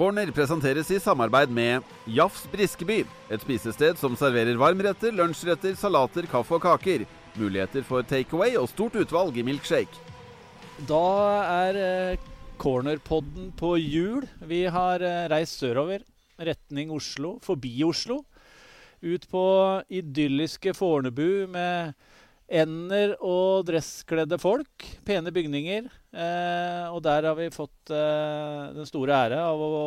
Corner presenteres i samarbeid med Jafs Briskeby, et spisested som serverer varmretter, lunsjretter, salater, kaffe og kaker. Muligheter for takeaway og stort utvalg i milkshake. Da er eh, cornerpodden på hjul. Vi har eh, reist sørover, retning Oslo, forbi Oslo. Ut på idylliske Fornebu med ender og dresskledde folk. Pene bygninger. Eh, og der har vi fått eh, den store ære av å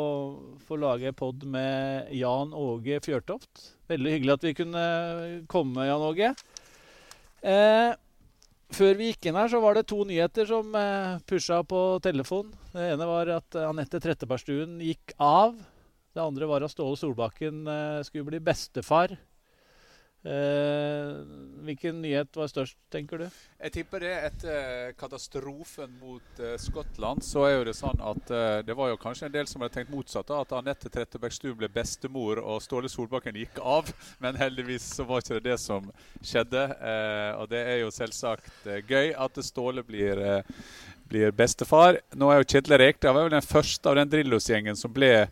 få lage pod med Jan Åge Fjørtoft. Veldig hyggelig at vi kunne komme, Jan Åge. Eh, før vi gikk inn her, så var det to nyheter som eh, pusha på telefon. Det ene var at Anette Trettebergstuen gikk av. Det andre var at Ståle Solbakken eh, skulle bli bestefar. Eh, hvilken nyhet var størst, tenker du? Jeg tipper det etter katastrofen mot eh, Skottland, så er jo det sånn at eh, det var jo kanskje en del som hadde tenkt motsatt. da, At Anette Trettebergstuen ble bestemor og Ståle Solbakken gikk av. Men heldigvis så var ikke det det som skjedde. Uh, og det er jo selvsagt gøy at Ståle blir, blir bestefar. Nå er jo Kjetil Rekdal den første av den Drillos-gjengen som ble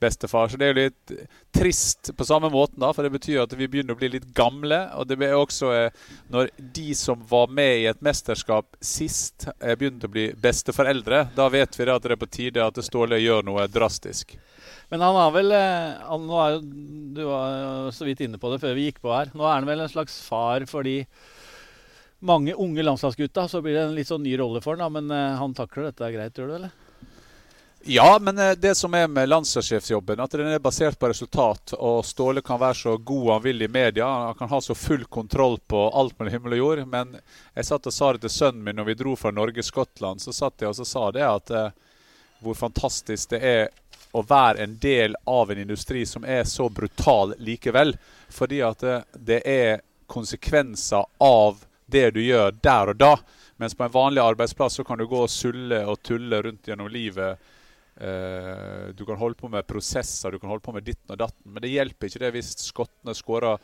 bestefar. Så det er jo litt trist på samme måten, da, for det betyr at vi begynner å bli litt gamle. Og det er også eh, når de som var med i et mesterskap sist, er begynt å bli besteforeldre. Da vet vi at det er på tide at Ståle gjør noe drastisk. Men han har vel eh, han, jo, Du var så vidt inne på det før vi gikk på her. Nå er han vel en slags far for de mange unge landslagsgutta. Så blir det en litt sånn ny rolle for han, da, men eh, han takler dette greit, gjør du, eller? Ja, men eh, det som er med landslagssjefsjobben, at den er basert på resultat. Og Ståle kan være så god han vil i media. Han kan ha så full kontroll på alt mellom himmel og jord. Men jeg satt og sa det til sønnen min når vi dro fra Norge-Skottland. Så satt jeg og sa det at eh, hvor fantastisk det er å være en del av en industri som er så brutal likevel. Fordi at det, eh, det er konsekvenser av det du gjør der og da. Mens på en vanlig arbeidsplass så kan du gå og sulle og tulle rundt gjennom livet du kan holde på med prosesser, du kan holde på med ditten og datten. Men det hjelper ikke det hvis skottene skårer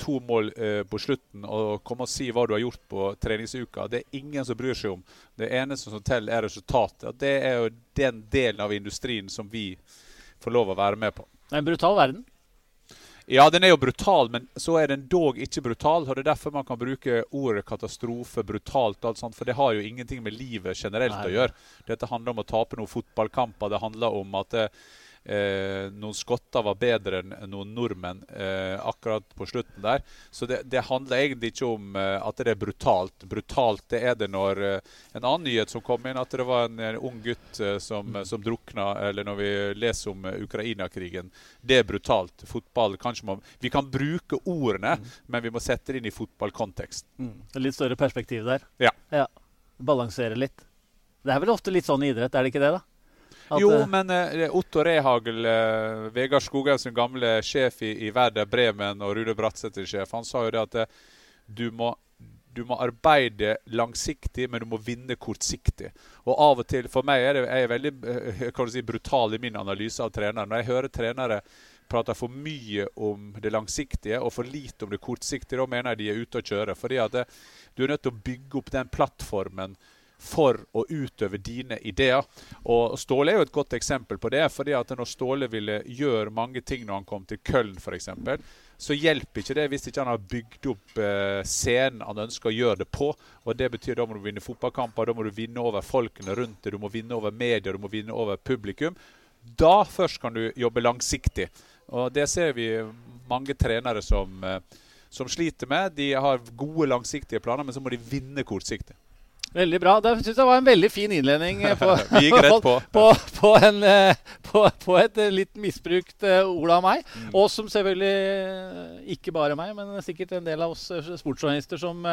to mål uh, på slutten og kommer og si hva du har gjort på treningsuka. Det er ingen som bryr seg om. Det eneste som teller, er resultatet. Det er jo den delen av industrien som vi får lov å være med på. Det er en brutal verden. Ja, den er jo brutal, men så er den dog ikke brutal. og Det er derfor man kan bruke ordet katastrofe, brutalt, alt sånt, for det har jo ingenting med livet generelt Nei. å gjøre. Dette handler om å tape noen fotballkamper. Det handler om at det, Eh, noen skotter var bedre enn noen nordmenn eh, akkurat på slutten der. Så det, det handler egentlig ikke om eh, at det er brutalt. Brutalt det er det når eh, En annen nyhet som kom inn, at det var en, en ung gutt eh, som, mm. som drukna. Eller når vi leser om eh, Ukraina-krigen. Det er brutalt. Fotball kanskje må, Vi kan bruke ordene, mm. men vi må sette det inn i fotballkontekst. Mm. Litt større perspektiv der. Ja. ja. Balansere litt. Det er vel ofte litt sånn i idrett, er det ikke det? da? Jo, eh, men uh, Otto Rehagel, uh, Vegard Skoghaug sin gamle sjef i, i Werder Bremen og Rude Bratsæter-sjef, han sa jo det at uh, du, må, du må arbeide langsiktig, men du må vinne kortsiktig. Og av og til, For meg er, det, er jeg veldig kan du si, brutal i min analyse av treneren. Når jeg hører trenere prater for mye om det langsiktige og for lite om det kortsiktige, da mener jeg de er ute å kjøre. Fordi at det, du er nødt til å bygge opp den plattformen for å utøve dine ideer. Og Ståle er jo et godt eksempel på det. fordi at når Ståle ville gjøre mange ting når han kom til Köln f.eks., så hjelper ikke det hvis ikke han har bygd opp eh, scenen han ønsker å gjøre det på. Og Det betyr da må du vinne fotballkamper, da må du vinne over folkene rundt deg, du må vinne over media, du må vinne over publikum. Da først kan du jobbe langsiktig. Og Det ser vi mange trenere som, eh, som sliter med. De har gode langsiktige planer, men så må de vinne kortsiktig. Veldig bra. Det syns jeg var en veldig fin innledning på, på. på, på, en, eh, på, et eh, litt misbrukt eh, ord av meg. Mm. Og som selvfølgelig ikke bare meg, men sikkert en del av oss sportsjournalister som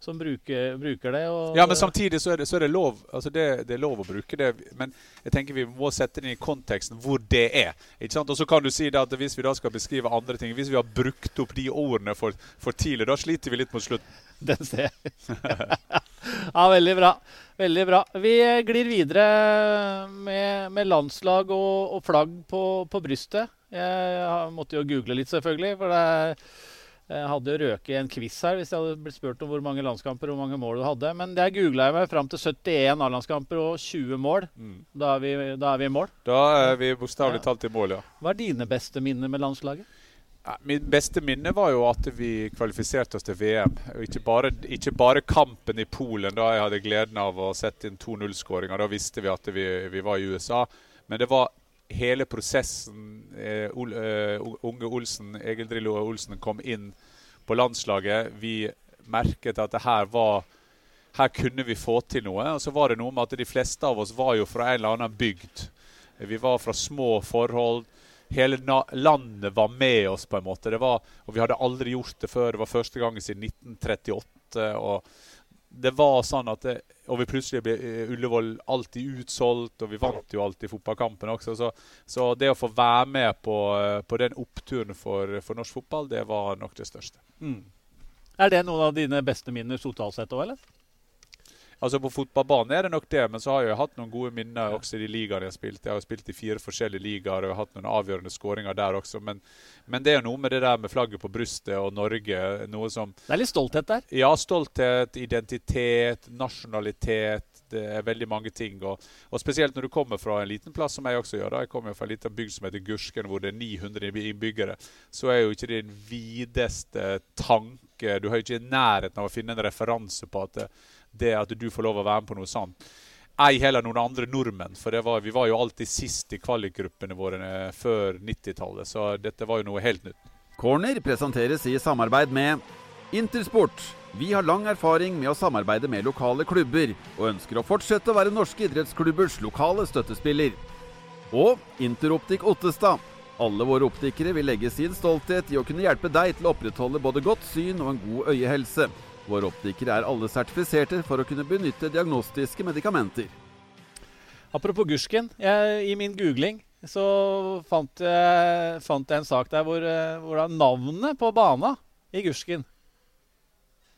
som bruker, bruker det. Og, ja, men samtidig så er det, så er det lov altså det, det, er lov å bruke det. Men jeg tenker vi må sette det inn i konteksten hvor det er. ikke sant? Og så kan du si at hvis vi da skal beskrive andre ting Hvis vi har brukt opp de ordene for, for tidlig, da sliter vi litt mot slutten. Den ser jeg. ja, veldig bra. Veldig bra. Vi glir videre med, med landslag og, og flagg på, på brystet. Jeg, jeg måtte jo google litt, selvfølgelig. for det er Jeg hadde røket en quiz her hvis jeg hadde blitt spurt om hvor mange landskamper og hvor mange mål du hadde. Men jeg googla meg fram til 71 A-landskamper og 20 mål. Mm. Da er vi, da er vi i mål. Da er vi bokstavelig Ja. talt i mål, ja. Hva er dine beste minner med landslaget? Ja, Min beste minne var jo at vi kvalifiserte oss til VM. Og Ikke bare, ikke bare kampen i Polen, da jeg hadde gleden av å sette inn 2-0-skåringer. Da visste vi at vi, vi var i USA. Men det var hele prosessen. Eh, Ol, eh, unge Olsen, Egil Drillo Olsen kom inn på landslaget. Vi merket at det her var her kunne vi få til noe. Og så var det noe med at de fleste av oss var jo fra en eller annen bygd. Vi var fra små forhold. Hele landet var med oss, på en måte. Det var, og vi hadde aldri gjort det før. Det var første gang siden 1938. og det var sånn at det, Og vi plutselig ble eh, Ullevål alltid utsolgt, og vi vant jo alltid fotballkampen også. Så, så det å få være med på, eh, på den oppturen for, for norsk fotball, det var nok det største. Er det noen av dine beste minner totalt sett òg, eller? Altså På fotballbanen er det nok det, men så har jeg hatt noen gode minner også i de ligaene jeg har spilt. Jeg har spilt i fire forskjellige ligaer og hatt noen avgjørende skåringer der også. Men, men det er noe med det der med flagget på brystet og Norge. Noe som Det er litt stolthet der. Ja, stolthet, identitet, nasjonalitet. Det er veldig mange ting. Og, og spesielt når du kommer fra en liten plass, som jeg også gjør. da. Jeg kommer fra en liten bygd som heter Gursken, hvor det er 900 innbyggere. Så er jo ikke det den videste tanke Du har ikke i nærheten av å finne en referanse på at det, det at du får lov å være med på noe sånt. Ei heller noen andre nordmenn, for var, vi var jo alltid sist i kvalikgruppene våre eh, før 90-tallet. Så dette var jo noe helt nytt. Corner presenteres i samarbeid med Intersport. Vi har lang erfaring med å samarbeide med lokale klubber, og ønsker å fortsette å være norske idrettsklubbers lokale støttespiller. Og Interoptik Ottestad. Alle våre optikere vil legge sin stolthet i å kunne hjelpe deg til å opprettholde både godt syn og en god øyehelse. Våre optikere er alle sertifiserte for å kunne benytte diagnostiske medikamenter. Apropos Gursken. I min googling så fant jeg, fant jeg en sak der hvor, eh, hvor navnet på bana i Gursken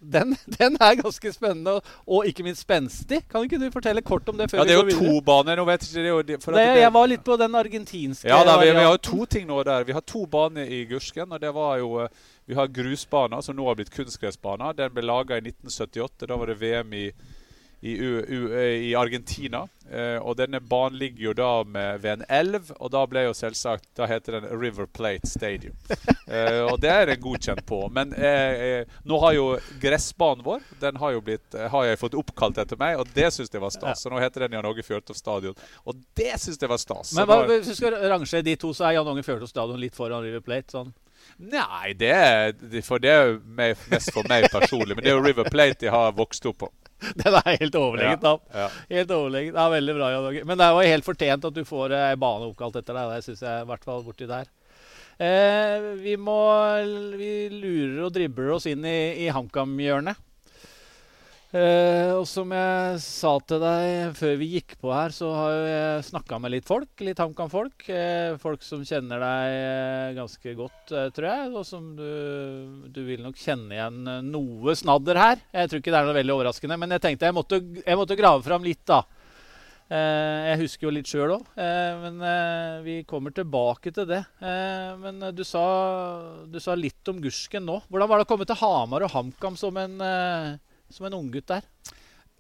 den, den er ganske spennende og, og ikke minst spenstig. Kan ikke du fortelle kort om det før Ja, det er jo to baner. Nå vet det at Det, det- jeg var litt på den argentinske Ja, da, vi, vi har jo to ting nå der. Vi har to baner i Gursken. og det var jo, eh, Vi har grusbaner, som nå har blitt kunstgressbaner. Den ble laga i 1978. Da var det VM i, i, U, U, eh, i Argentina. Eh, og denne banen ligger jo da med, ved en elv, og da ble jo selvsagt Da heter den River Plate Stadium. Eh, og det er den godkjent på. Men eh, eh, nå har jo gressbanen vår Den har jo blitt, eh, har jeg fått oppkalt etter meg, og det syns jeg var stas. Så nå heter den Jan Åge Fjørtoft Stadion, og det syns jeg var stas. Men hva, hvis du skal rangere de to, så er Jan Åge Fjørtoft stadion litt foran River Plate. sånn. Nei, det er, for det er jo mest for meg personlig. Men det er jo River Plate jeg har vokst opp på. Den er helt overlegent, da. Ja. Helt overlegent. Ja, veldig bra, Jan Men det er jo helt fortjent at du får ei bane oppkalt etter deg. Det syns jeg i hvert fall borti der. Eh, vi må Vi lurer og dribler oss inn i, i HamKam-hjørnet. Eh, og som jeg sa til deg før vi gikk på her, så har jeg snakka med litt folk. Litt HamKam-folk. Eh, folk som kjenner deg eh, ganske godt, eh, tror jeg. Og som du, du vil nok kjenne igjen eh, noe snadder her. Jeg tror ikke det er noe veldig overraskende, men jeg tenkte jeg måtte, jeg måtte grave fram litt, da. Eh, jeg husker jo litt sjøl òg, men vi kommer tilbake til det. Men du sa, du sa litt om Gursken nå. Hvordan var det å komme til Hamar og HamKam som en, som en unggutt der?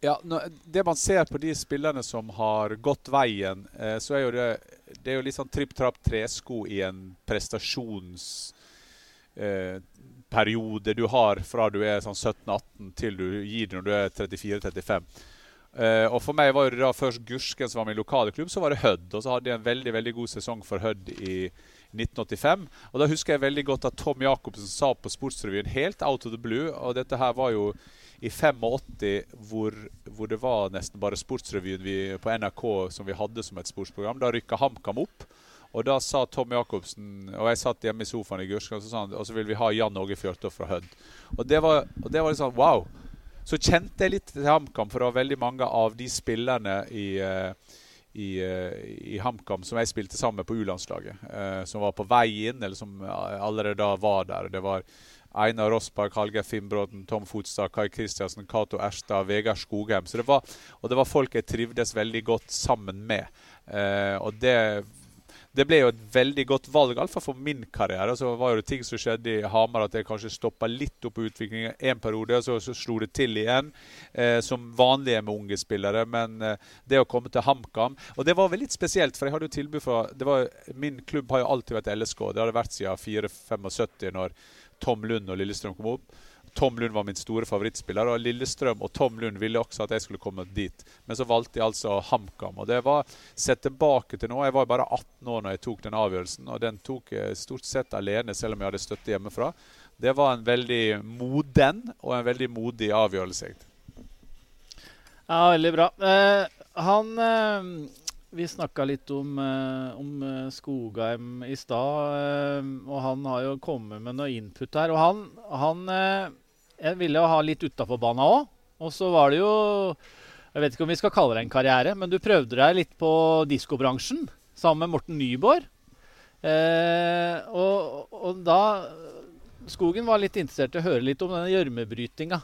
Ja, det man ser på de spillerne som har gått veien, eh, så er jo det Det er jo litt sånn tripp trapp tresko i en prestasjonsperiode eh, du har fra du er sånn 17-18 til du gir det når du er 34-35. Uh, og For meg var det da først Gursken som var min lokale klubb, så var det Hødd. Og så hadde jeg en veldig veldig god sesong for Hødd i 1985. Og Da husker jeg veldig godt at Tom Jacobsen sa på Sportsrevyen helt out of the blue Og dette her var jo i 85 hvor, hvor det var nesten bare Sportsrevyen vi, på NRK som vi hadde som et sportsprogram. Da rykka HamKam opp. Og da sa Tom Jacobsen Og jeg satt hjemme i sofaen i Gurskland, og så sa han og så vil vi ha Jan Åge Fjørtoft fra Hødd. Og det var, og det var sånn wow. Så kjente jeg litt til HamKam, for det var veldig mange av de spillerne i, eh, i, eh, i HamKam som jeg spilte sammen med på U-landslaget. eh, Som var på vei inn, eller som allerede da var der. Det var Einar Rossberg, Hallgeir Finnbråten, Tom Fotstad, Kai Kristiansen, Cato Erstad, Vegard Skogheim. Så det var, og det var folk jeg trivdes veldig godt sammen med. Eh, og det, det ble jo et veldig godt valg, iallfall for min karriere. Så var det ting som skjedde i Hamar at jeg kanskje stoppa litt opp på utviklingen en periode, og så, så slo det til igjen. Eh, som er med unge spillere. Men eh, det å komme til HamKam Og det var vel litt spesielt, for jeg hadde jo tilbud fra var, Min klubb har jo alltid vært LSK. Det har det vært siden 4-75, når Tom Lund og Lillestrøm kom opp. Tom Lund var min store favorittspiller, og Lillestrøm og Tom Lund ville også at jeg skulle komme dit. Men så valgte de altså HamKam. Og det var sett tilbake til nå. Jeg var bare 18 år når jeg tok den avgjørelsen, og den tok jeg stort sett alene, selv om jeg hadde støtte hjemmefra. Det var en veldig moden og en veldig modig avgjørelse. Ja, veldig bra. Eh, han eh, Vi snakka litt om, eh, om eh, Skogheim i stad, eh, og han har jo kommet med noe input her. Og han, han jeg ville jo ha litt utafor banen òg. Og så var det jo Jeg vet ikke om vi skal kalle det en karriere, men du prøvde deg litt på diskobransjen sammen med Morten Nyborg. Eh, og, og da Skogen var litt interessert i å høre litt om denne gjørmebrytinga.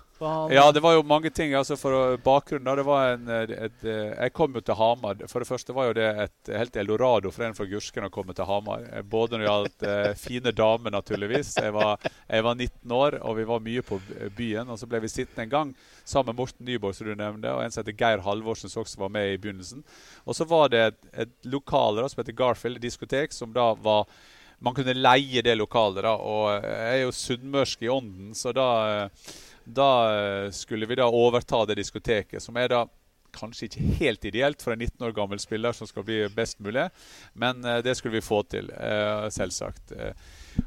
Ja, det var jo mange ting. altså For bakgrunnen det var en, et, et, Jeg kom jo til Hamar. For det første var jo det et helt eldorado for en fra Gursken å komme til Hamar. Både når det gjaldt eh, fine damer, naturligvis. Jeg var, jeg var, 19 år, og vi var mye på byen. Og så ble vi sittende en gang sammen med Morten Nyborg, som du nevnte, og en som heter Geir Halvorsen, som også var med i begynnelsen. Og så var det et, et lokale da, som heter Garfield diskotek, som da var man kunne leie det lokalet. da, og Jeg er jo sunnmørsk i ånden, så da, da skulle vi da overta det diskoteket. Som er da kanskje ikke helt ideelt for en 19 år gammel spiller som skal bli best mulig, men det skulle vi få til, selvsagt.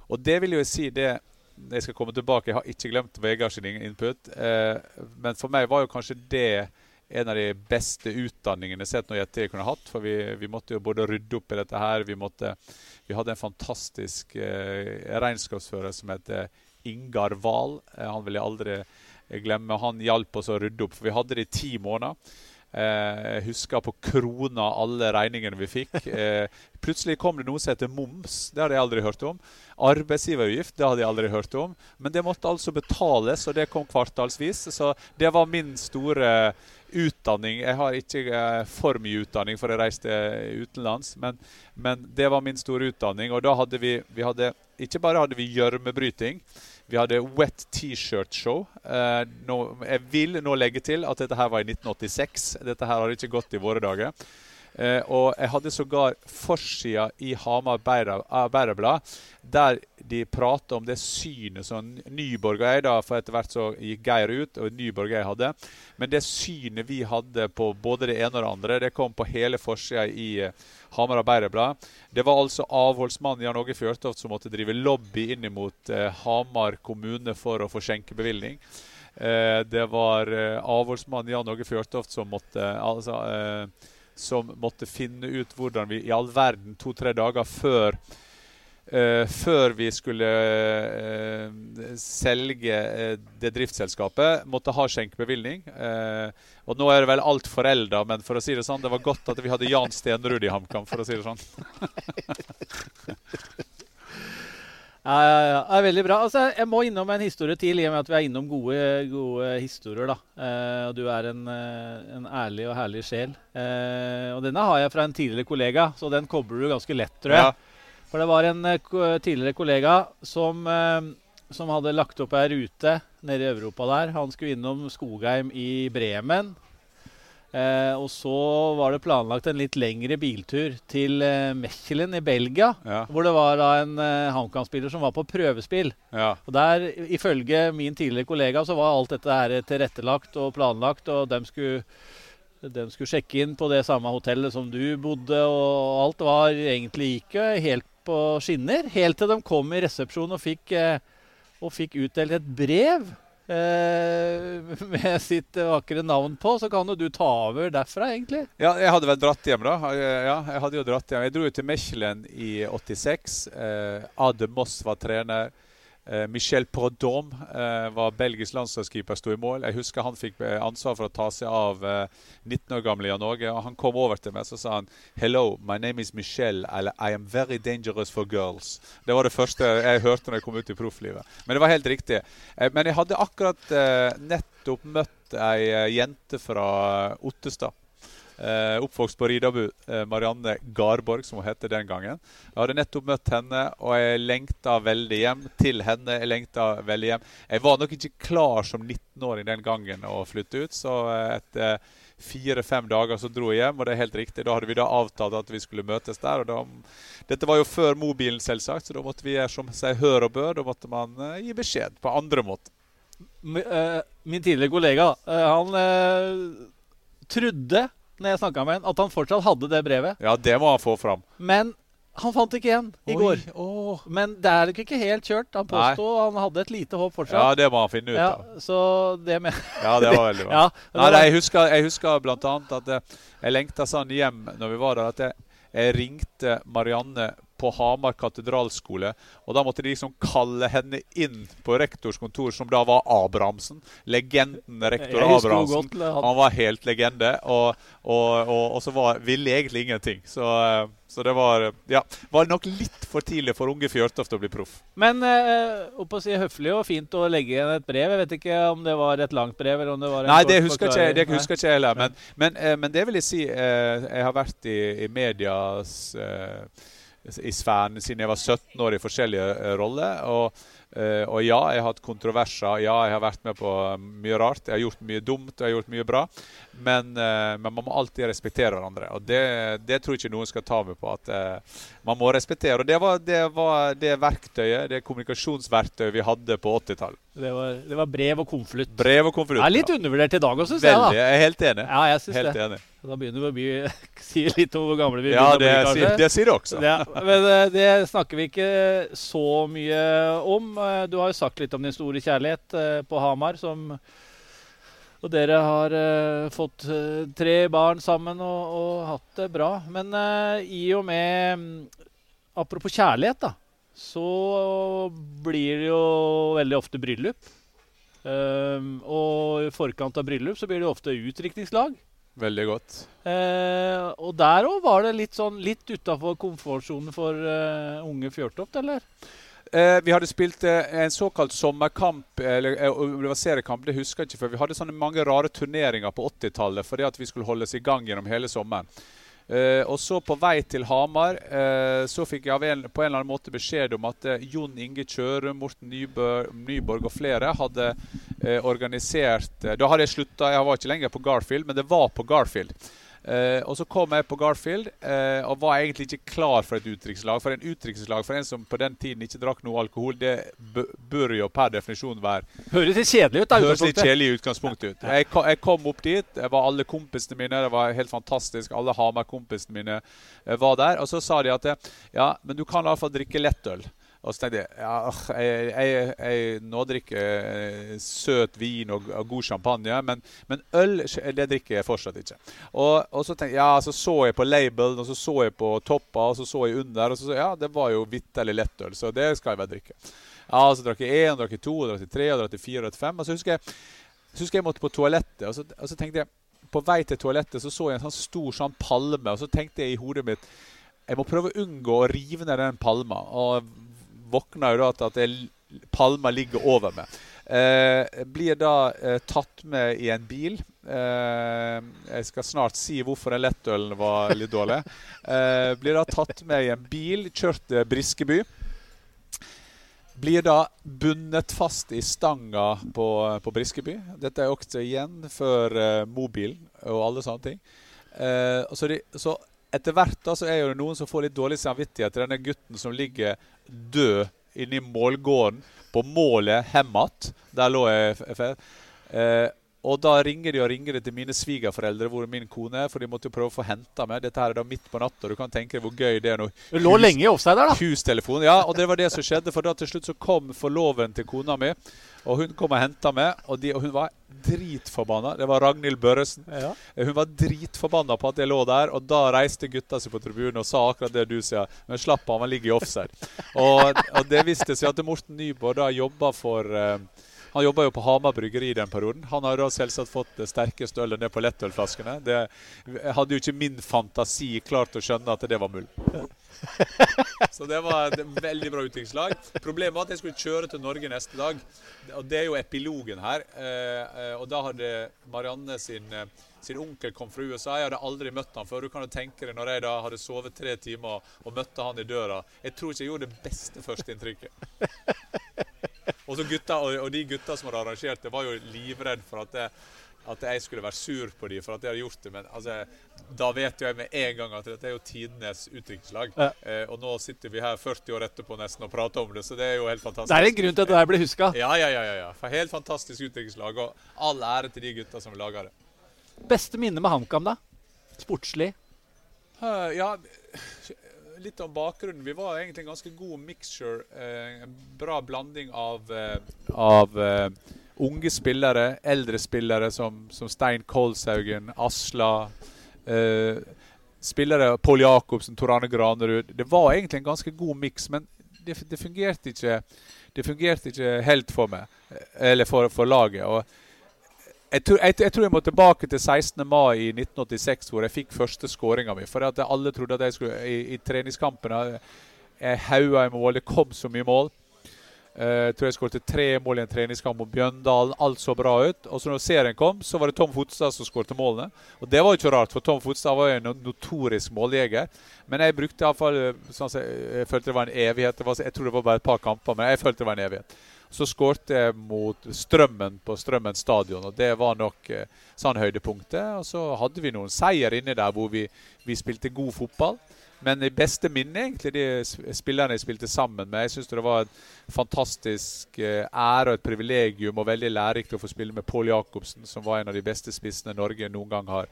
Og det vil jo si det Jeg skal komme tilbake, jeg har ikke glemt Vegard sin input. men for meg var jo kanskje det en av de beste utdanningene sett noe jeg kunne hatt. For vi, vi, måtte jo både rydde opp i dette her, vi måtte vi hadde en fantastisk eh, regnskapsfører som het Ingar Wahl. Eh, han vil jeg aldri glemme. Han hjalp oss å rydde opp, for vi hadde det i ti måneder. Eh, jeg husker på krona alle regningene vi fikk. Eh, plutselig kom det noe som heter moms. Det hadde jeg aldri hørt om. Arbeidsgiveravgift det hadde jeg aldri hørt om. Men det måtte altså betales, og det kom kvartalsvis. Så det var min store utdanning. Jeg har ikke eh, for mye utdanning, for jeg reiste utenlands. Men, men, det var min store utdanning. Og da hadde vi, vi hadde, Ikke bare hadde vi gjørmebryting. Vi hadde Wet T-shirt-show. Eh, jeg vil nå legge til at dette her var i 1986. Dette her har ikke gått i våre dager. Eh, og jeg hadde sågar forsida i Hamar Bæreblad der de prater om det synet som Nyborg og jeg da, For etter hvert så gikk Geir ut, og Nyborg og jeg hadde. Men det synet vi hadde på både det ene og det andre, det kom på hele forsida i uh, Hamar Arbeiderblad. Det var altså avholdsmannen Jan Åge Fjørtoft som måtte drive lobby inn mot eh, Hamar kommune for å få skjenkebevilgning. Eh, det var eh, avholdsmannen Jan Åge Fjørtoft som måtte altså, som måtte finne ut hvordan vi i all verden to-tre dager før Uh, før vi skulle uh, selge uh, det driftsselskapet, måtte ha skjenkebevilgning. og nå er det vel alt forelda, men for å si det sånn, det var godt at vi hadde Jan Stenrud i HamKam, for å si det sånn. ja, ja, ja. Det er veldig bra. Altså, jeg må innom en historie til, i og med at vi er innom gode, gode historier. da. og du er en, en, ærlig og herlig sjel. og denne har jeg fra en tidligere kollega, så den kobler du ganske lett, tror jeg. Ja. For det var en uh, tidligere kollega som, eh, som, hadde lagt opp ei rute nede i Europa der. Han skulle innom Skogheim i Bremen. Uh, og så var det planlagt en litt lengre biltur til Mechelen i Belgia. Ja. Hvor det var da en eh, HamKam-spiller som var på prøvespill. Ja. Og der, ifølge min tidligere kollega, så var alt dette her tilrettelagt og planlagt. Og de skulle de skulle sjekke inn på det samme hotellet som du bodde, og alt var egentlig ikke helt på skinner. Helt til de kom i resepsjonen og fikk, eh, og fikk utdelt et brev eh, med sitt vakre navn på. Så kan jo du ta over derfra, egentlig. Ja, jeg hadde vel dratt hjem, da. Ja, jeg hadde jo dratt hjem. Jeg dro jo til Mechelen i 86. Eh, Ade Moss var trener. Eh, Michel Prodom eh, var belgisk landslagskeeper, sto i mål. Jeg husker han fikk eh, ansvar for å ta seg av 19 år gamle Jan Åge. og Han kom over til meg så sa han, 'Hello, my name is Michel. eller I am very dangerous for girls'. Det var det første jeg hørte når jeg kom ut i profflivet. Men det var helt riktig. Men jeg hadde akkurat nettopp møtt ei jente fra Ottestad. Eh, oppvokst på Ridabu. Eh, Marianne Garborg, som hun het den gangen. Jeg hadde nettopp møtt henne, og jeg lengta veldig hjem til henne. Jeg lengta veldig hjem. Jeg var nok ikke klar som 19-åring den gangen å flytte ut, så etter fire-fem dager så dro jeg hjem, og det er helt riktig. Da hadde vi da avtalt at vi skulle møtes der. og da, Dette var jo før mobilen, selvsagt, så da måtte vi gjøre som seg hør og bør. Da måtte man uh, gi beskjed på andre måter. Eh, min tidligere kollega, uh, han trodde når jeg snakka med han, at han fortsatt hadde det brevet. Ja, det må han få fram. Men han fant ikke igjen i Oi, går. Åh. Men det er ikke helt kjørt. Han påsto han hadde et lite håp fortsatt. Ja, det må han finne ut ja, av. Så det med Ja, det var veldig bra. ja, Nei, nei, jeg husker, jeg husker annet at jeg, jeg lengta sånn hjem når vi var der, at jeg, jeg ringte Marianne på Hamar katedralskole. Og da måtte de liksom kalle henne inn på rektors kontor, som da var Abrahamsen. Legenden rektor Abrahamsen. Han var helt legende. Og, og, og, og så var, ville egentlig ingenting. Så, så, det var ja, var nok litt for tidlig for unge Fjørtoft å bli proff. Men eh, å si høflig og fint å legge igjen et brev. Jeg vet ikke om det var et langt brev eller om det var en Nei, det husker ikke, husker ikke heller. Men, men, eh, men, det vil jeg si. Eh, jeg har vært i, i medias eh, i sfæren siden jeg var 17 år i forskjellige uh, roller. Og, og, ja, jeg har hatt kontroverser. Ja, jeg har vært med på mye rart. Jeg har gjort mye dumt og jeg har gjort mye bra. Men, uh, men man må alltid respektere hverandre. Og det, det, tror jeg ikke noen skal ta med på. At man må respektere. Og det var det, var det verktøyet, det kommunikasjonsverktøyet vi hadde på 80-tallet. Det, det, var brev og konvolutt. Brev og konvolutt. Ja, litt undervurdert i dag òg, syns jeg. da. Jeg er helt enig. Ja, jeg synes helt det. enig. Da begynner vi å bli, si litt om hvor gamle vi ja, begynner å bli. Ja, det sier du også. Ja, men det snakker vi ikke så mye om. Du har jo sagt litt om din store kjærlighet på Hamar, som og dere har uh, fått uh, tre barn sammen og, og, hatt det bra. Men uh, i og med um, Apropos kjærlighet, da. Så blir det jo veldig ofte bryllup. og i forkant av bryllup så blir det ofte utdrikningslag. Veldig godt. Eh, og der òg var det litt sånn litt utafor komfortsonen for unge Fjørtoft, eller? Eh, vi hadde spilt eh, en såkalt sommerkamp, eller om det var seriekamp, det husker jeg ikke. For vi hadde sånne mange rare turneringer på 80-tallet fordi at vi skulle holdes i gang gjennom hele sommeren. Eh, og så på vei til Hamar uh, så fikk jeg en, på en eller annen måte beskjed om at uh, Jon Inge Kjørum, Morten Nyborg, Nyborg og flere hadde organisert Da hadde jeg slutta, jeg var ikke lenger på Garfield, men det var på Garfield. Uh, og så kom jeg på Garfield uh, og var egentlig ikke klar for et utdrikningslag. For en utdrikningslag for en som på den tiden ikke drakk noe alkohol, det bør jo per definisjon være Høres litt kjedelig ut. da, Høres litt kjedelig utgangspunktet ut. Jeg, jeg, kom opp dit, Jeg var alle kompisene mine, det var helt fantastisk. Alle Hamar-kompisene mine uh, var der. Og så sa de at ja, men du kan iallfall drikke lettøl. Og så tenkte jeg ja, jeg, jeg, jeg nå drikker søt vin og, og, god champagne, men, men, øl det drikker jeg fortsatt ikke. Og, og så tenkte jeg, ja, så så jeg på labelen, og så så jeg på toppa, og så så jeg under, og så så ja, det var jo vitterlig lettøl, så det skal jeg vel drikke. Ja, Så drakk jeg én, drakk jeg to, drakk jeg tre, drakk jeg fire, drakk jeg fem. Og så husker jeg, så husker jeg måtte på toalettet, og så, og så tenkte jeg på vei til toalettet så så jeg en sånn stor sånn palme, og så tenkte jeg i hodet mitt jeg må prøve å unngå å rive ned den palma. Og våkner jo da til at jeg, palma ligger over meg. Eh, blir da eh, tatt med i en bil. Eh, jeg skal snart si hvorfor den lettølen var litt dårlig. Eh, blir da tatt med i en bil, kjørt til Briskeby. Blir da bundet fast i stanga på, på Briskeby. Dette er også igjen før eh, mobil og alle sånne ting. Eh, så, de, så etter hvert da, så er det noen som får litt dårlig samvittighet til denne gutten som ligger død inni målgården på målet Hemat. Der lå jeg. Eh, og da ringer de og ringer de til mine svigerforeldre hvor min kone er, for de måtte jo prøve å få henta meg. Dette her er da midt på natta. Du kan tenke deg hvor gøy det er. Du lå hus, lenge i offside der, da. Hustelefon. Ja, og det var det som skjedde. For da til slutt så kom forloven til kona mi, og hun kom og henta meg. Og, de, og, hun var dritforbanna. Det var Ragnhild Børresen. Ja. Hun var dritforbanna på at jeg lå der, og da reiste gutta seg på tribunen og sa akkurat det du sier. Men slapp av, han ligger i offside. og, og, det viste seg at Morten Nyborg da jobba for uh, Han jobba jo på Hamar bryggeri i den perioden. Han har da selvsagt fått det sterkeste ølet ned på lettølflaskene. Det hadde jo ikke min fantasi klart å skjønne at det var mulig. Så det var et veldig bra utviklingslag. Problemet var at jeg skulle kjøre til Norge neste dag. Og det er jo epilogen her. Eh, eh, og da hadde Marianne sin, eh, sin onkel kom fra USA. Jeg hadde aldri møtt han før. Du kan jo tenke deg når jeg da hadde sovet tre timer og møtte han i døra. Jeg tror ikke jeg gjorde det beste førsteinntrykket. Og, så gutta, og, og de gutta som hadde arrangert det, var jo livredd for at, det, at jeg skulle være sur på dem for at jeg hadde gjort det. Men altså, da vet jo jeg med en gang at dette er jo tidenes utdrikningslag. Ja. Eh, og nå sitter vi her 40 år etterpå nesten og prater om det, så det er jo helt fantastisk. Det er en grunn til at det her blir huska. Ja, ja, ja, ja, ja. Helt fantastisk utdrikningslag. og all ære til de gutta som laga det. Beste minne med HamKam, da? Sportslig? Uh, ja, litt om bakgrunnen. Vi var egentlig en ganske god mixture. Eh, en bra blanding av, eh, av eh, unge spillere, eldre spillere som, som Stein Kolshaugen, Asla. Eh, spillere Pål Jacobsen, Tor Arne Granerud. Det var egentlig en ganske god miks, men det, det, fungerte ikke Det fungerte ikke helt for meg, eh, eller for, for laget. og jeg tror, jeg, jeg tror, jeg, må tilbake til 16. mai i 1986, hvor jeg fikk første skåringa mi. For at alle trodde at jeg skulle I, i treningskampene Jeg haua i mål. Det kom så mye mål. Uh, jeg tror jeg skåret tre mål i en treningskamp mot Bjøndalen. Alt så bra ut. Og så når serien kom, så var det Tom Fotstad som skåret målene. Og det var jo ikke rart, for Tom Fotstad var jo en notorisk måljeger. Men jeg brukte iallfall sånn jeg, følte det var en evighet. Jeg tror det var bare et par kamper, men jeg følte det var en evighet. Så skårte jeg mot Strømmen på Strømmen stadion, og det var nok eh, sånn høydepunktet. Og så hadde vi noen seier inne der hvor vi, vi spilte god fotball. Men i beste minne egentlig de spillerne jeg spilte sammen med. Jeg syns det var en fantastisk eh, ære og et privilegium og veldig lærerikt å få spille med Pål Jacobsen, som var en av de beste spissene Norge noen gang har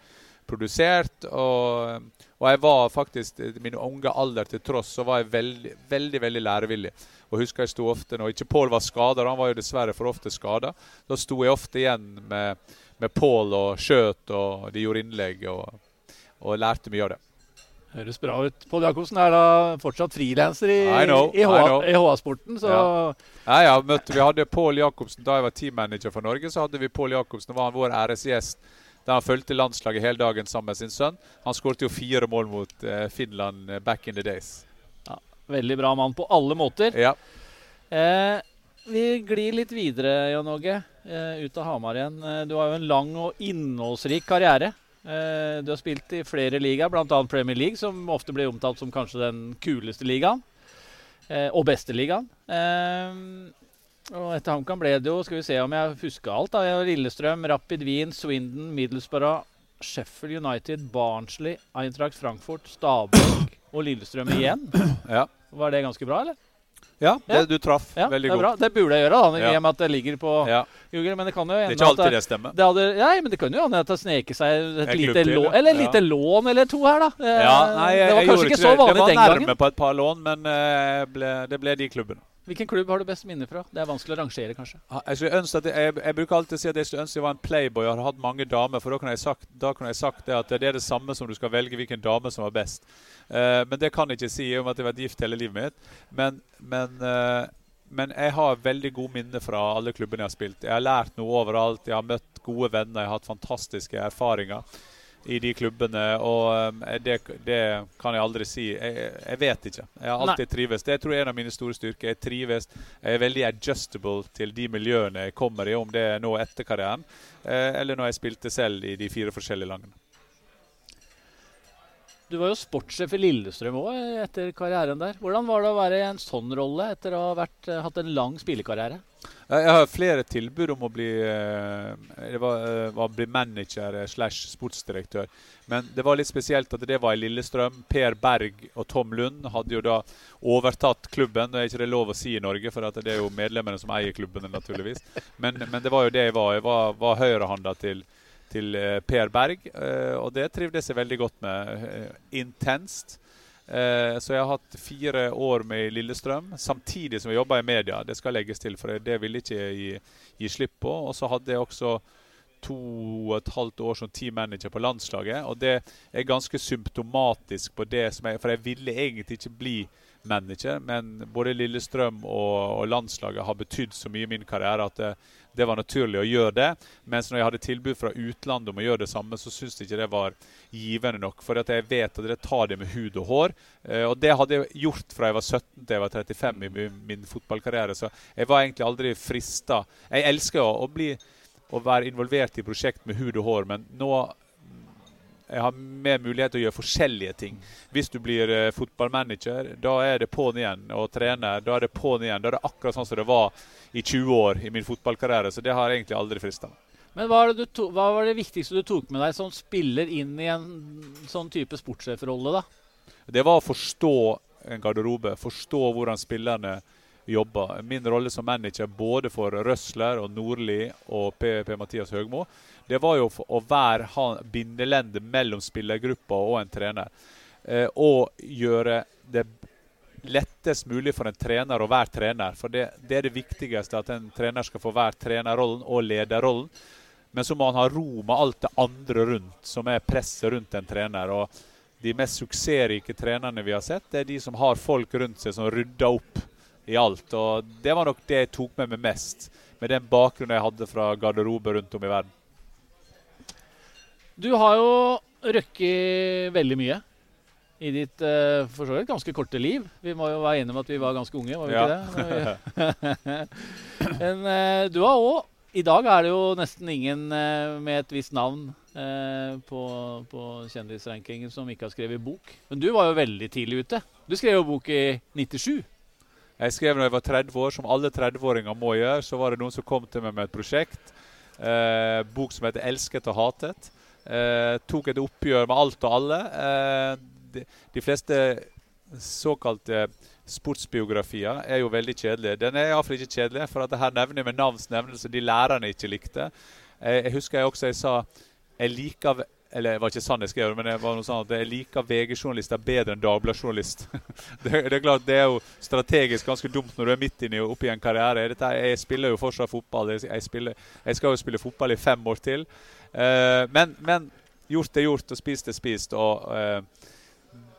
produsert. Og, og jeg var faktisk, min unge alder til tross, så var jeg veldig, veldig, veldig lærevillig. Og husker jeg sto ofte Når ikke Pål var skada, han var jo dessverre for ofte skada, da sto jeg ofte igjen med, med Pål og skjøt, og de gjorde innlegg, og, og lærte mye av det. Høres bra ut. Pål Jacobsen er da fortsatt frilanser i, i, i HA-sporten, så ja. ja, ja møtte, Vi hadde Pål Jacobsen da jeg var teammanager for Norge. Så hadde vi Pål Jacobsen, var han vår æresgjest da han fulgte landslaget hele dagen sammen med sin sønn. Han skåret jo fire mål mot eh, Finland eh, back in the days. Ja, veldig bra mann på alle måter. Ja. Eh, vi glir litt videre, Jon Åge, eh, ut av Hamar igjen. Eh, du har jo en lang og innholdsrik karriere. Eh, du har spilt i flere ligaer, bl.a. Premier League, som ofte blir omtalt som kanskje den kuleste ligaen. og beste ligaen. Og etter HamKam ble det jo, skal vi se om jeg husker alt, da. Lillestrøm, Rapid Wien, Swindon, Middlesbrough, Sheffield United, Barnsley, Eintracht Frankfurt, Stabæk og Lillestrøm igjen. Ja. Var det ganske bra, eller? Ja, det Ja. du traff. Ja, Veldig godt. Det, Det burde jeg gjøre, da, i og med at det ligger på Ja. Google. Men det kan jo Det er ikke alltid det stemmer. det hadde, nei, men det kan jo hende at det sneker seg et, lite, klubb lån, eller et lite lån eller to her, da. Ja, nei, det var kanskje ikke så vanlig den gangen. Det var nærme på et par lån, men uh, ble, det ble de klubbene. Hvilken klubb har du best minne fra? Det er vanskelig å rangere, kanskje. Jeg, jeg, jeg, jeg bruker alltid å si at jeg skulle ønske jeg var en playboy og hadde hatt mange damer, for da kunne jeg sagt, kunne sagt det at det er det samme som du skal velge hvilken dame som var best. Uh, men det kan jeg ikke si i og med at jeg har vært gift hele livet mitt. Men, men, uh, men jeg har veldig gode minner fra alle klubbene jeg har spilt. Jeg har lært noe overalt. Jeg har møtt gode venner. Jeg har hatt fantastiske erfaringer i de klubbene. Og eh, det, det kan jeg aldri si. Jeg, jeg vet ikke. Jeg har alltid trives. Det tror jeg er en av mine store styrker. Jeg trives. Jeg er veldig adjustable til de miljøene jeg kommer i, om det er nå etter karrieren, eh, eller når jeg spilte selv i de fire forskjellige landene. Du var jo sportssjef i Lillestrøm òg etter karrieren der. Hvordan var det å være i en sånn rolle etter å ha vært, eh, hatt en lang spillekarriere? Jeg har flere tilbud om å bli, eh, var, eh, var bli manager eh, slash sportsdirektør. Men det var litt spesielt at det var i Lillestrøm. Per Berg og Tom Lund hadde jo da overtatt klubben. Det er ikke det lov å si i Norge, for det er jo medlemmene som eier klubbene, naturligvis. Men, men det var jo det jeg var. Jeg var, var høyrehånda til, til eh, Per Berg, eh, og det trivdes jeg veldig godt med. Eh, Intenst. Så jeg har hatt fire år med Lillestrøm, samtidig som jeg jobba i media. Det skal legges til, for det ville ikke jeg gi, gi slipp på. Og så hadde jeg også to og et halvt år som teammanager på landslaget. Og det er ganske symptomatisk på det som jeg For jeg ville egentlig ikke bli manager, men både Lillestrøm og, og landslaget har betydd så mye i min karriere at det, det, var naturlig å gjøre det. Mens når jeg hadde tilbud fra utlandet om å gjøre det samme, så syntes jeg ikke det var givende nok. For jeg vet at det tar det med hud og hår. Eh, og det hadde jeg gjort fra jeg var 17 til jeg var 35 i min, fotballkarriere. Så jeg var egentlig aldri frista. Jeg elsker å bli å være involvert i prosjekt med hud og hår, men nå jeg har mer mulighet til å gjøre forskjellige ting. Hvis du blir uh, fotballmanager, da er det på'n igjen. Og trener, da er det på'n igjen. Da er det akkurat sånn som det var i 20 år i min fotballkarriere. Så det har egentlig aldri frista meg. Men hva, to, hva, var det viktigste du tok med deg som spiller inn i en sånn type sportssjefrolle, da? Det var å forstå en garderobe. Forstå hvordan spillerne jobber. Min rolle som manager både for Røsler og Nordli og P.P.-Mathias Høgmo det var jo å være bindelendet mellom spillergruppa og en trener. Eh, og gjøre det lettest mulig for en trener å være trener. For det, det, er det viktigste, at en trener skal få være trenerrollen og lederrollen. Men så må han ha ro med alt det andre rundt, som er presset rundt en trener. og De mest suksessrike trenerne vi har sett, det er de som har folk rundt seg som rydder opp i alt. og Det var nok det jeg tok med meg mest, med den bakgrunnen jeg hadde fra garderobe rundt om i verden. Du har jo røkket veldig mye i ditt uh, for så vidt ganske korte liv. Vi må jo være enige om at vi var ganske unge, var vi ja. ikke det? Men uh, du har òg I dag er det jo nesten ingen uh, med et visst navn på, på kjendisrankingen som ikke har skrevet bok. Men du var jo veldig tidlig ute. Du skrev jo bok i 97. Jeg skrev da jeg var 30 år, som alle 30-åringer må gjøre. Så var det noen som kom til meg med et prosjekt. bok som heter 'Elsket og hatet'. Eh, tok et oppgjør med alt og alle. Eh, de, de, fleste såkalte sportsbiografier er jo veldig kjedelige. Den er iallfall ikke kjedelig, for at her nevner jeg med navns nevnelse de lærerne ikke likte. Jeg, jeg husker jeg også jeg sa jeg liker eller det var ikke sant jeg skrev men det var noe sånn at jeg liker VG-journalister bedre enn Dagbladet-journalist. det, det, er klart, det er jo strategisk ganske dumt når du er midt inne oppi en karriere. Dette, jeg spiller jo fortsatt fotball. Jeg, spiller, jeg, skal jo spille fotball i fem år til. Uh, men, men, gjort er gjort, og spist er spist. Og uh,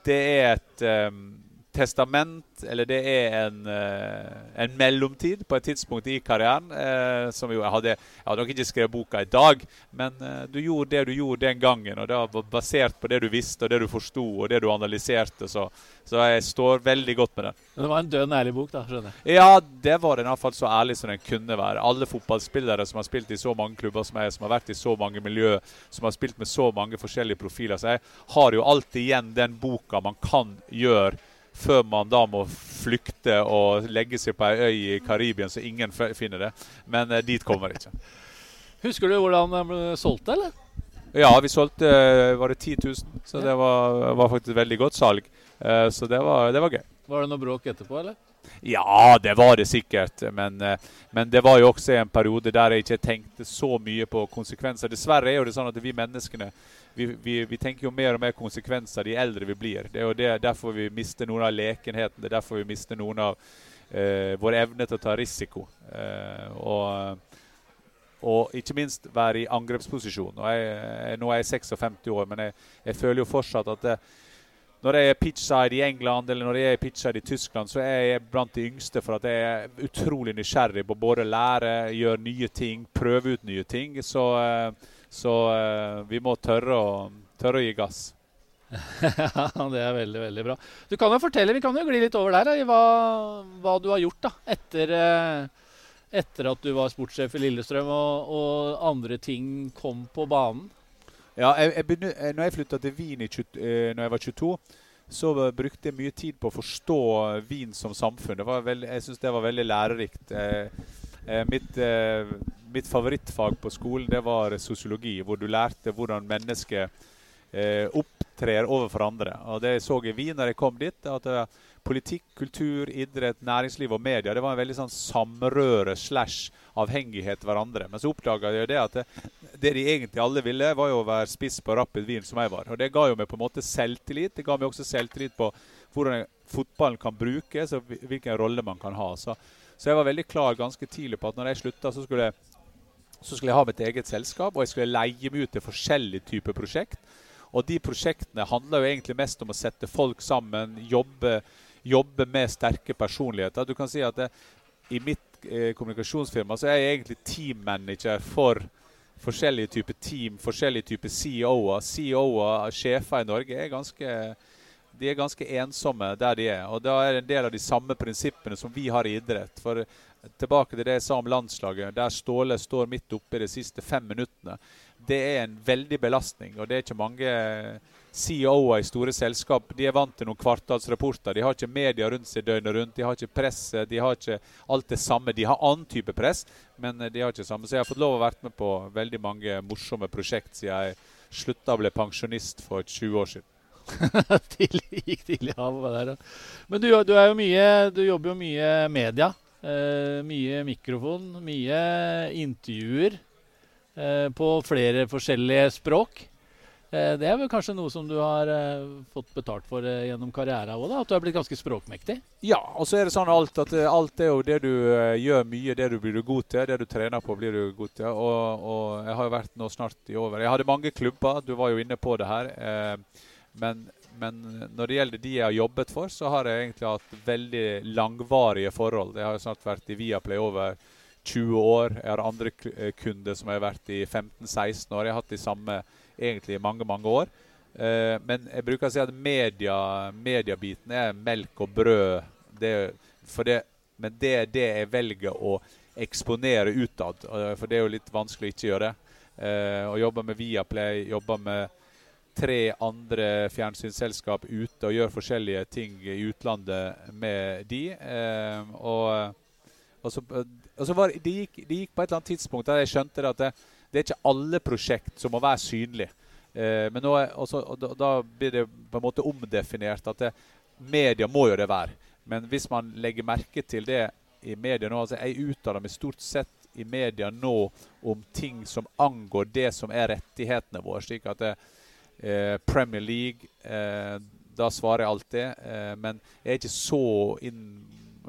det er et um, testament, eller det er en, uh, en, mellomtid på et tidspunkt i karrieren. Uh, som jo, jeg, hadde, jeg hadde nok ikke skrevet boka i dag, men uh, du gjorde det du gjorde den gangen. Og det var basert på det du visste, og det du forsto, og det du analyserte. Så, så, jeg står veldig godt med den. Det var en dønn ærlig bok, da? skjønner jeg. Ja, det var den iallfall så ærlig som den kunne være. Alle fotballspillere som har spilt i så mange klubber som jeg, som har vært i så mange miljø, som har spilt med så mange forskjellige profiler. Så jeg har jo alltid igjen den boka man kan gjøre før man da må flykte og legge seg på ei øy i Karibia så ingen finner det. Men eh, dit kommer det ikke. Husker du hvordan den ble solgt, eller? Ja, vi solgte eh, var det 10 000, så det var, var faktisk veldig godt salg. Eh, så det var, det var, gøy. Var det noe bråk etterpå, eller? Ja, det var det sikkert. Men, eh, men, det var jo også en periode der jeg ikke tenkte så mye på konsekvenser. Dessverre er jo det sånn at vi menneskene vi, vi, vi, tenker jo mer og mer konsekvenser de eldre vi blir. Det er jo det, derfor vi mister noen av lekenheten. Det er derfor vi mister noen av eh, vår evne til å ta risiko. Eh, og, og, ikke minst være i angrepsposisjon. Jeg, nå er jeg 56 år, men jeg, jeg føler jo fortsatt at det, når jeg er pitchside i England eller når jeg er pitchside i Tyskland, så er jeg blant de yngste for at jeg er utrolig nysgjerrig på både å lære, gjøre nye ting, prøve ut nye ting. Så eh, så eh, vi må tørre å, tørre å gi gass. ja, det er veldig veldig bra. Du kan jo fortelle, Vi kan jo gli litt over der i hva, hva, du har gjort da, etter, eh, etter, at du var sportssjef i Lillestrøm og, og andre ting kom på banen. Ja, jeg, jeg begynner, eh, når jeg flytta til Wien i, når jeg var 22, så brukte jeg mye tid på å forstå Wien som samfunn. Veld, jeg syns det var veldig lærerikt. Eh, mitt, eh, mitt, favorittfag på skolen det var sosiologi, hvor du lærte hvordan mennesker eh, opptrer overfor andre. Og Det jeg så i Wien når jeg kom dit, at politikk, kultur, idrett, næringsliv og media det var en veldig sånn samrøre slash avhengighet hverandre. Men så oppdaga jeg det at det, det, de egentlig alle ville, var jo å være spiss på Rapid Wien, som jeg var. Og Det ga jo meg på en måte selvtillit. Det ga meg også selvtillit på hvordan fotballen kan brukes, og hvilken rolle man kan ha. Så så jeg var veldig klar ganske tidlig på at når jeg slutta, så skulle jeg Så skulle jeg ha mitt eget selskap, og jeg skulle leie meg ut til forskjellige typer prosjekt. Og de prosjektene handler jo egentlig mest om å sette folk sammen, jobbe, jobbe med sterke personligheter. Du kan si at det, i mitt eh, kommunikasjonsfirma så er jeg egentlig teammanager for forskjellige typer team, forskjellige typer CEO-er. CEO-er, sjefer i Norge, er ganske, de er ganske ensomme der de er. Og da er det en del av de samme prinsippene som vi har i idrett. For tilbake til det jeg sa om landslaget, der Ståle står midt oppe i de siste fem minuttene det er en veldig belastning. Og det er ikke mange CEO-er i store selskap. De er vant til noen kvartalsrapporter. De har ikke media rundt seg døgnet rundt. De har ikke presse. De har ikke alt det samme. De har annen type press, men de har ikke det samme. Så jeg har fått lov å være med på veldig mange morsomme prosjekt siden jeg slutta å bli pensjonist for 20 år siden. tidlig, gikk tidlig av der, Men du, du, er jo mye, du jobber jo mye media. Eh, mye mikrofon, mye intervjuer. Eh, på flere forskjellige språk. Eh, det er vel kanskje noe som du har eh, fått betalt for gjennom karrieren òg? At du er blitt ganske språkmektig? Ja, og så er det sånn alt at alt er jo det du gjør mye, det du blir god til. Det du trener på, blir du god til. Og, og jeg har jo vært nå snart i over Jeg hadde mange klubber, du var jo inne på det her. Men, men, når det gjelder de jeg har jobbet for, så har jeg egentlig hatt veldig langvarige forhold. Jeg har jo snart vært i Viaplay over 20 år. Jeg har andre eh, kunder som har vært i 15-16 år. Jeg har hatt de samme egentlig i mange, mange år. Uh, men jeg bruker å si at media, mediebiten er melk og brød. Det, det, men det er det jeg velger å eksponere utad. Uh, for det er jo litt vanskelig å ikke gjøre. Uh, å jobbe med Viaplay, jobbe med tre andre fjernsynsselskap ute og gjør forskjellige ting i utlandet med de. og og så, og så var, det, gikk, det, gikk, på et eller annet tidspunkt der jeg skjønte at det, det er ikke alle prosjekt som må være synlige. Eh, men nå, også, da, da, blir det på en måte omdefinert at det, media må jo det være. Men hvis man legger merke til det i media nå altså Jeg uttaler meg stort sett i media nå om ting som angår det som er rettighetene våre. slik at det, eh, Premier League eh, Da svarer jeg alltid. Eh, men jeg er ikke så inn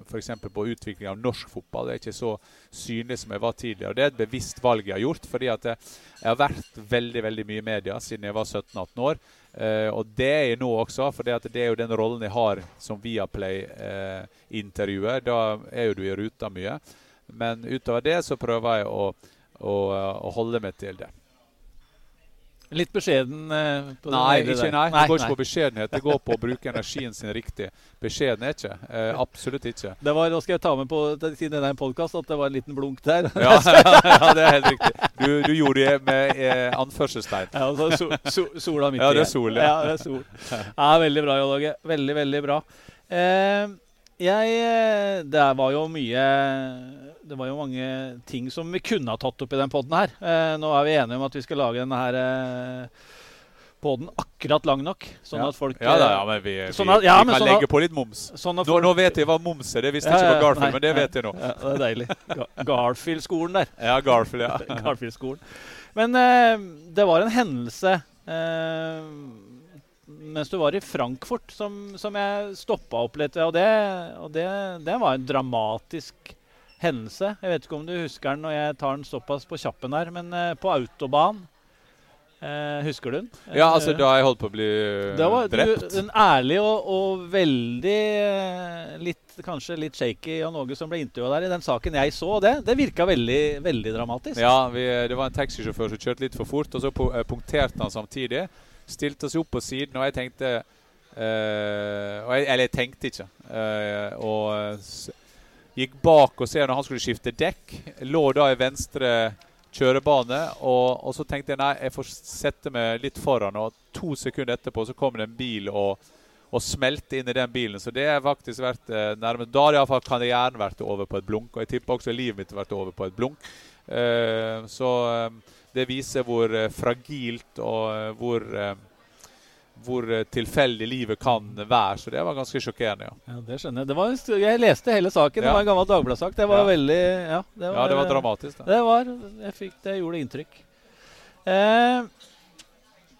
f.eks. på utvikling av norsk fotball. Det er ikke så synlig som jeg var tidligere. Det er et bevisst valg jeg har gjort. fordi at jeg, har vært veldig veldig mye i media siden jeg var 17-18 år. Eh, og det er jeg nå også, for det, det, er jo den rollen jeg har som Viaplay-intervjuer. Eh, da er jo du i ruta mye. Men utover det så prøver jeg å, å, å holde meg til det. Litt beskjeden? Eh, nei, ikke, nei, det går ikke på beskjedenhet. Det går på å bruke energien sin riktig. Beskjeden er ikke. Eh, absolutt ikke. Det var, Nå skal jeg ta med på siden det er en podkast at det var en liten blunk der. ja, ja, det er helt riktig. Du, du gjorde det med eh, anførselstegn. Ja, altså, så so, so, sola midt i. Ja, det er sol. Ja. ja, det er sol. Ja, veldig bra, Jan Åge. Veldig, veldig bra. Eh, jeg eh, Det var jo mye det var jo mange ting som vi kunne ha tatt opp i den poden her. Eh, nå er vi enige om at vi skal lage denne her eh, poden akkurat lang nok. Sånn ja. at folk Ja, da, ja men vi, sånn at, ja, vi kan sånn legge på litt moms. Sånn nå, nå, vet jeg hva moms er. Det visste jeg ikke på Garfield, men det vet jeg nå. Ja, det er deilig. Garfield-skolen der. Ja, Garfield, ja. Garfield-skolen. Men eh, det var en hendelse eh, mens du var i Frankfurt som, som jeg stoppa opp litt. Og, det, og det, det var en dramatisk hendelse. Jeg vet ikke om du husker den når jeg tar den såpass på kjappen her, men uh, på autobahn. Eh, husker du den? Ja, altså da jeg holdt på å bli uh, var, drept. Du, en ærlig og, og veldig litt, Kanskje litt shaky Jan Åge som ble intervjua der i den saken jeg så. Det, det virka veldig, veldig dramatisk. Ja, vi, det var en taxisjåfør som kjørte litt for fort, og så punkterte han samtidig. Stilte seg opp på siden, og jeg tenkte jeg, Eller jeg tenkte ikke. og Gikk bak og ser når han skulle skifte dekk. Lå da i venstre kjørebane. Og, og, så tenkte jeg nei, jeg får sette meg litt foran. Og to sekunder etterpå så kom det en bil og, og smelte inn i den bilen. Så det har faktisk vært eh, nærme. Da har iallfall karrieren vært over på et blunk. Og jeg tipper også livet mitt har vært over på et blunk. Eh, så eh, det viser hvor eh, fragilt og hvor hvor eh, tilfeldig livet kan være. Så det var ganske sjokkerende. Ja, ja det skjønner jeg. Det var, jeg leste hele saken. Ja. Det var en gammel Dagbladet-sak. Det var ja. veldig ja det, var, ja det, var, dramatisk. Da. Det var, jeg fikk, det gjorde inntrykk. Eh,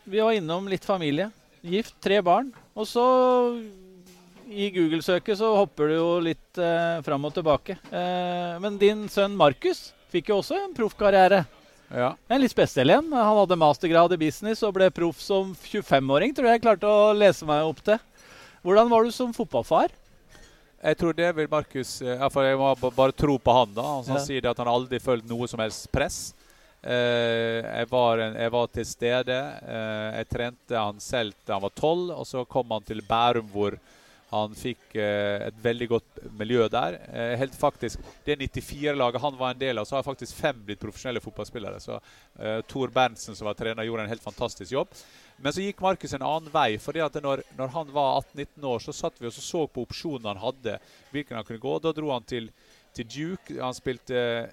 vi var innom litt familie. Gift, tre barn. Og så i Google-søket så hopper du jo litt eh, fram og tilbake. Eh, men din sønn Markus fikk jo også en proffkarriere. Ja. En litt spesiell en. Han hadde mastergrad i business og ble proff som 25-åring, tror jeg jeg klarte å lese meg opp til. Hvordan var du som fotballfar? Jeg tror det vil Markus eh, for Jeg må bare tro på han. da Han, Ja. sier at han aldri følt noe som helst press. Eh, jeg, var en, jeg var til stede. Eh, jeg trente han selv da han var tolv, og så kom han til Bærum, hvor han fikk eh, et veldig godt miljø der. Eh, helt faktisk, Det 94-laget han var en del av, så har faktisk fem blitt profesjonelle fotballspillere. Så eh, Tor Berntsen, som var trener, gjorde en helt fantastisk jobb. Men så gikk Markus en annen vei. fordi at når, når han var 18-19 år, så satt vi og så, på opsjonene han hadde. hvilken han kunne gå. Da dro han til, til Duke. Han spilte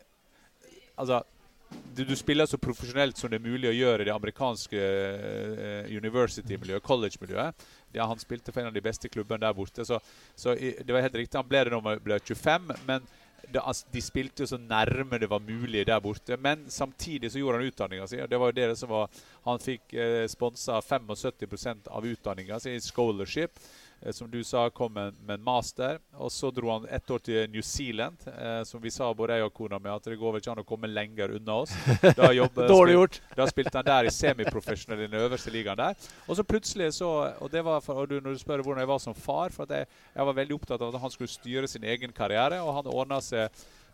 Altså du, du spiller så profesjonelt som det er mulig å gjøre i det amerikanske uh, university-miljøet, college-miljøet. Ja, han spilte for en av de beste klubbene der borte. Så, så i, det var helt riktig, han ble det når han ble 25. men det, altså, de spilte jo så nærme det var mulig der borte. Men samtidig så gjorde han utdanninga si. og det var jo det som var, Han fikk eh, sponsa 75% av utdanninga si i scholarship. Eh, som du sa, kom med, med master. Og så dro han ett år til New Zealand. Eh, som vi sa, både jeg og kona mi, at det går vel ikke an å komme lenger unna oss. Da jobbet- Dårlig gjort. da spilte han der i semiprofessional i den øverste ligaen der. Og så plutselig så Og det var for, og du, når du spør hvordan jeg var som far For jeg, jeg var veldig opptatt av at han skulle styre sin egen karriere, og han ordna seg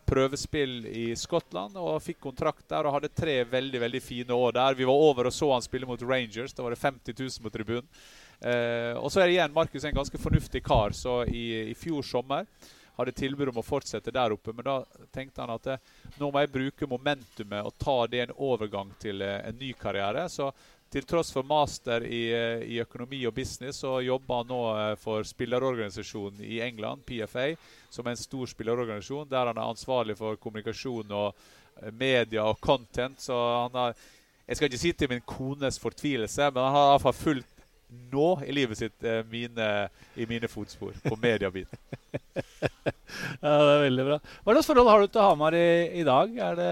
prøvespill i Skottland og fikk kontrakt der og hadde tre veldig veldig fine år der. Vi var over og så han spille mot Rangers. Da var det 50 000 på tribunen. Eh, og så er det igjen Markus en ganske fornuftig kar, så i, i fjor sommer hadde tilbud om å fortsette der oppe, men da tenkte han at eh, nå må jeg bruke momentumet og ta det en overgang til eh, en ny karriere. Så til tross for master i, eh, i økonomi og business, så jobber han nå for spillerorganisasjonen i England, PFA, som er en stor spillerorganisasjon, der han er ansvarlig for kommunikasjon og media og content. Så han har Jeg skal ikke si til min kones fortvilelse, men han har i hvert fall fulgt nå i livet sitt eh, mine, i mine fotspor på mediebiten. Ja, det er veldig bra. Hva slags forhold har du til Hamar i, i dag? Er det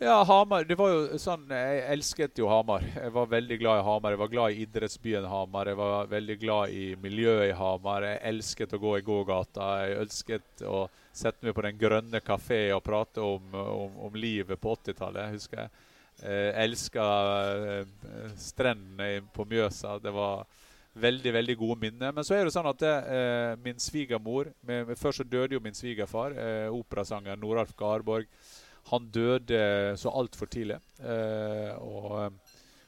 Ja, Hamar. Det var jo sånn Jeg elsket jo Hamar. Jeg var veldig glad i Hamar. Jeg var glad i idrettsbyen Hamar. Jeg var veldig glad i miljøet i Hamar. Jeg elsket å gå i gågata. Jeg elsket å sette meg på Den grønne kafé og prate om, om, om livet på 80-tallet, husker jeg. Jeg elska eh, strendene på Mjøsa. Det var veldig veldig gode minner. Men så er det sånn at eh, min svigermor Først så døde jo min svigerfar, eh, operasangeren Noralf Garborg. Han døde så altfor tidlig. Eh, og,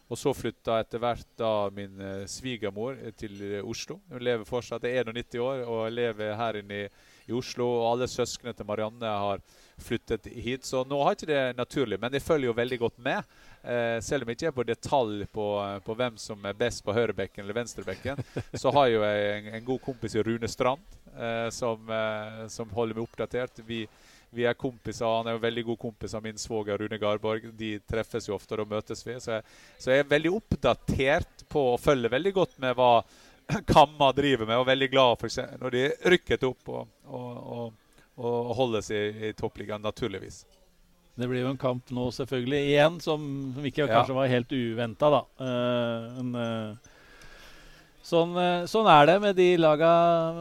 og så flytta etter hvert da min eh, svigermor til eh, Oslo. Hun lever fortsatt, er 91 år og lever her inne i, i Oslo. Og alle søsknene til Marianne har flyttet hit. Så nå har ikke det naturlig, men jeg følger jo veldig godt med. Eh, selv om jeg ikke er på detalj på, på hvem som er best på høyrebekken eller venstrebekken, så har jo jeg en, en god kompis i Rune Strand eh, som, eh, som holder meg oppdatert. Vi, vi er kompiser. Han er jo veldig god kompis av min svoger Rune Garborg. De treffes jo ofte, og da møtes vi. Så jeg, så jeg er veldig oppdatert på å følge veldig godt med hva Kamma driver med, og veldig glad for når de rykket opp og, og, og, og holde seg i toppligaen, naturligvis. Det blir jo en kamp nå, selvfølgelig, igjen, som, som ikke Ja. kanskje var helt uventa, da. Uh, en, uh sånn, eh, sånn er det med de laga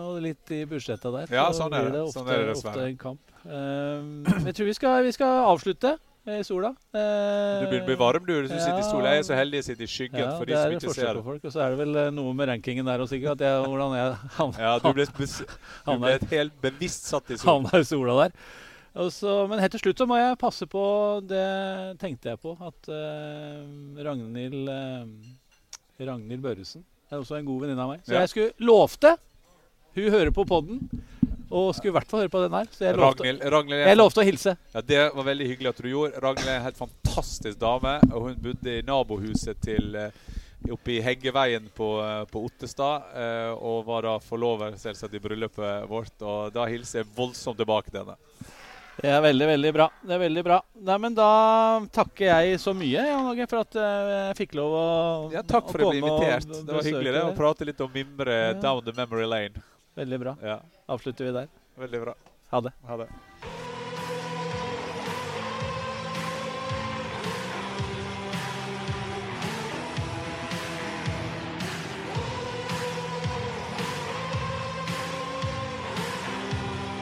og litt i budsjetta der. Ja, sånn er blir det. ofte, Sånn er det ofte dessverre. en kamp. Eh, jeg tror vi skal, vi skal avslutte i sola. Eh, Du begynner å bli varm, du. Du sitter i sola. Jeg er så heldig jeg sitter i skyggen Ja, for det de som ikke ser det. folk. Og så er det vel eh, noe med rankingen der òg, sikkert. At jeg, hvordan jeg havna Ja, du ble, du ble et helt bevisst satt i sola. havna i sola der. Så, men helt til slutt så må jeg passe på Det tenkte jeg på. At eh, Ragnhild eh, Ragnhild Børresen er også en god venninne av meg. Så Ja. jeg skulle lovte Hun hører på podden og skulle i hvert fall høre på den her. Så jeg lovte, Ragnhild, Ragnhild jeg lovte å hilse. Ja, Det var veldig hyggelig at du gjorde. Ragnhild er en helt fantastisk dame. og Hun bodde i nabohuset til eh, oppe i Heggeveien på, eh, på Ottestad. eh, Og var da forlover selvsagt i bryllupet vårt. Og da hilser jeg voldsomt tilbake til henne. Det er veldig, veldig bra. Det er veldig bra. Nei, men Da takker jeg så mye Jan Åge, for at jeg fikk lov å Ja, Takk for å bli invitert. Det var hyggelig det, å prate litt om mimre Ja. down the memory lane. Veldig bra. Ja, Avslutter vi der. Veldig bra. Ha det. Ha det.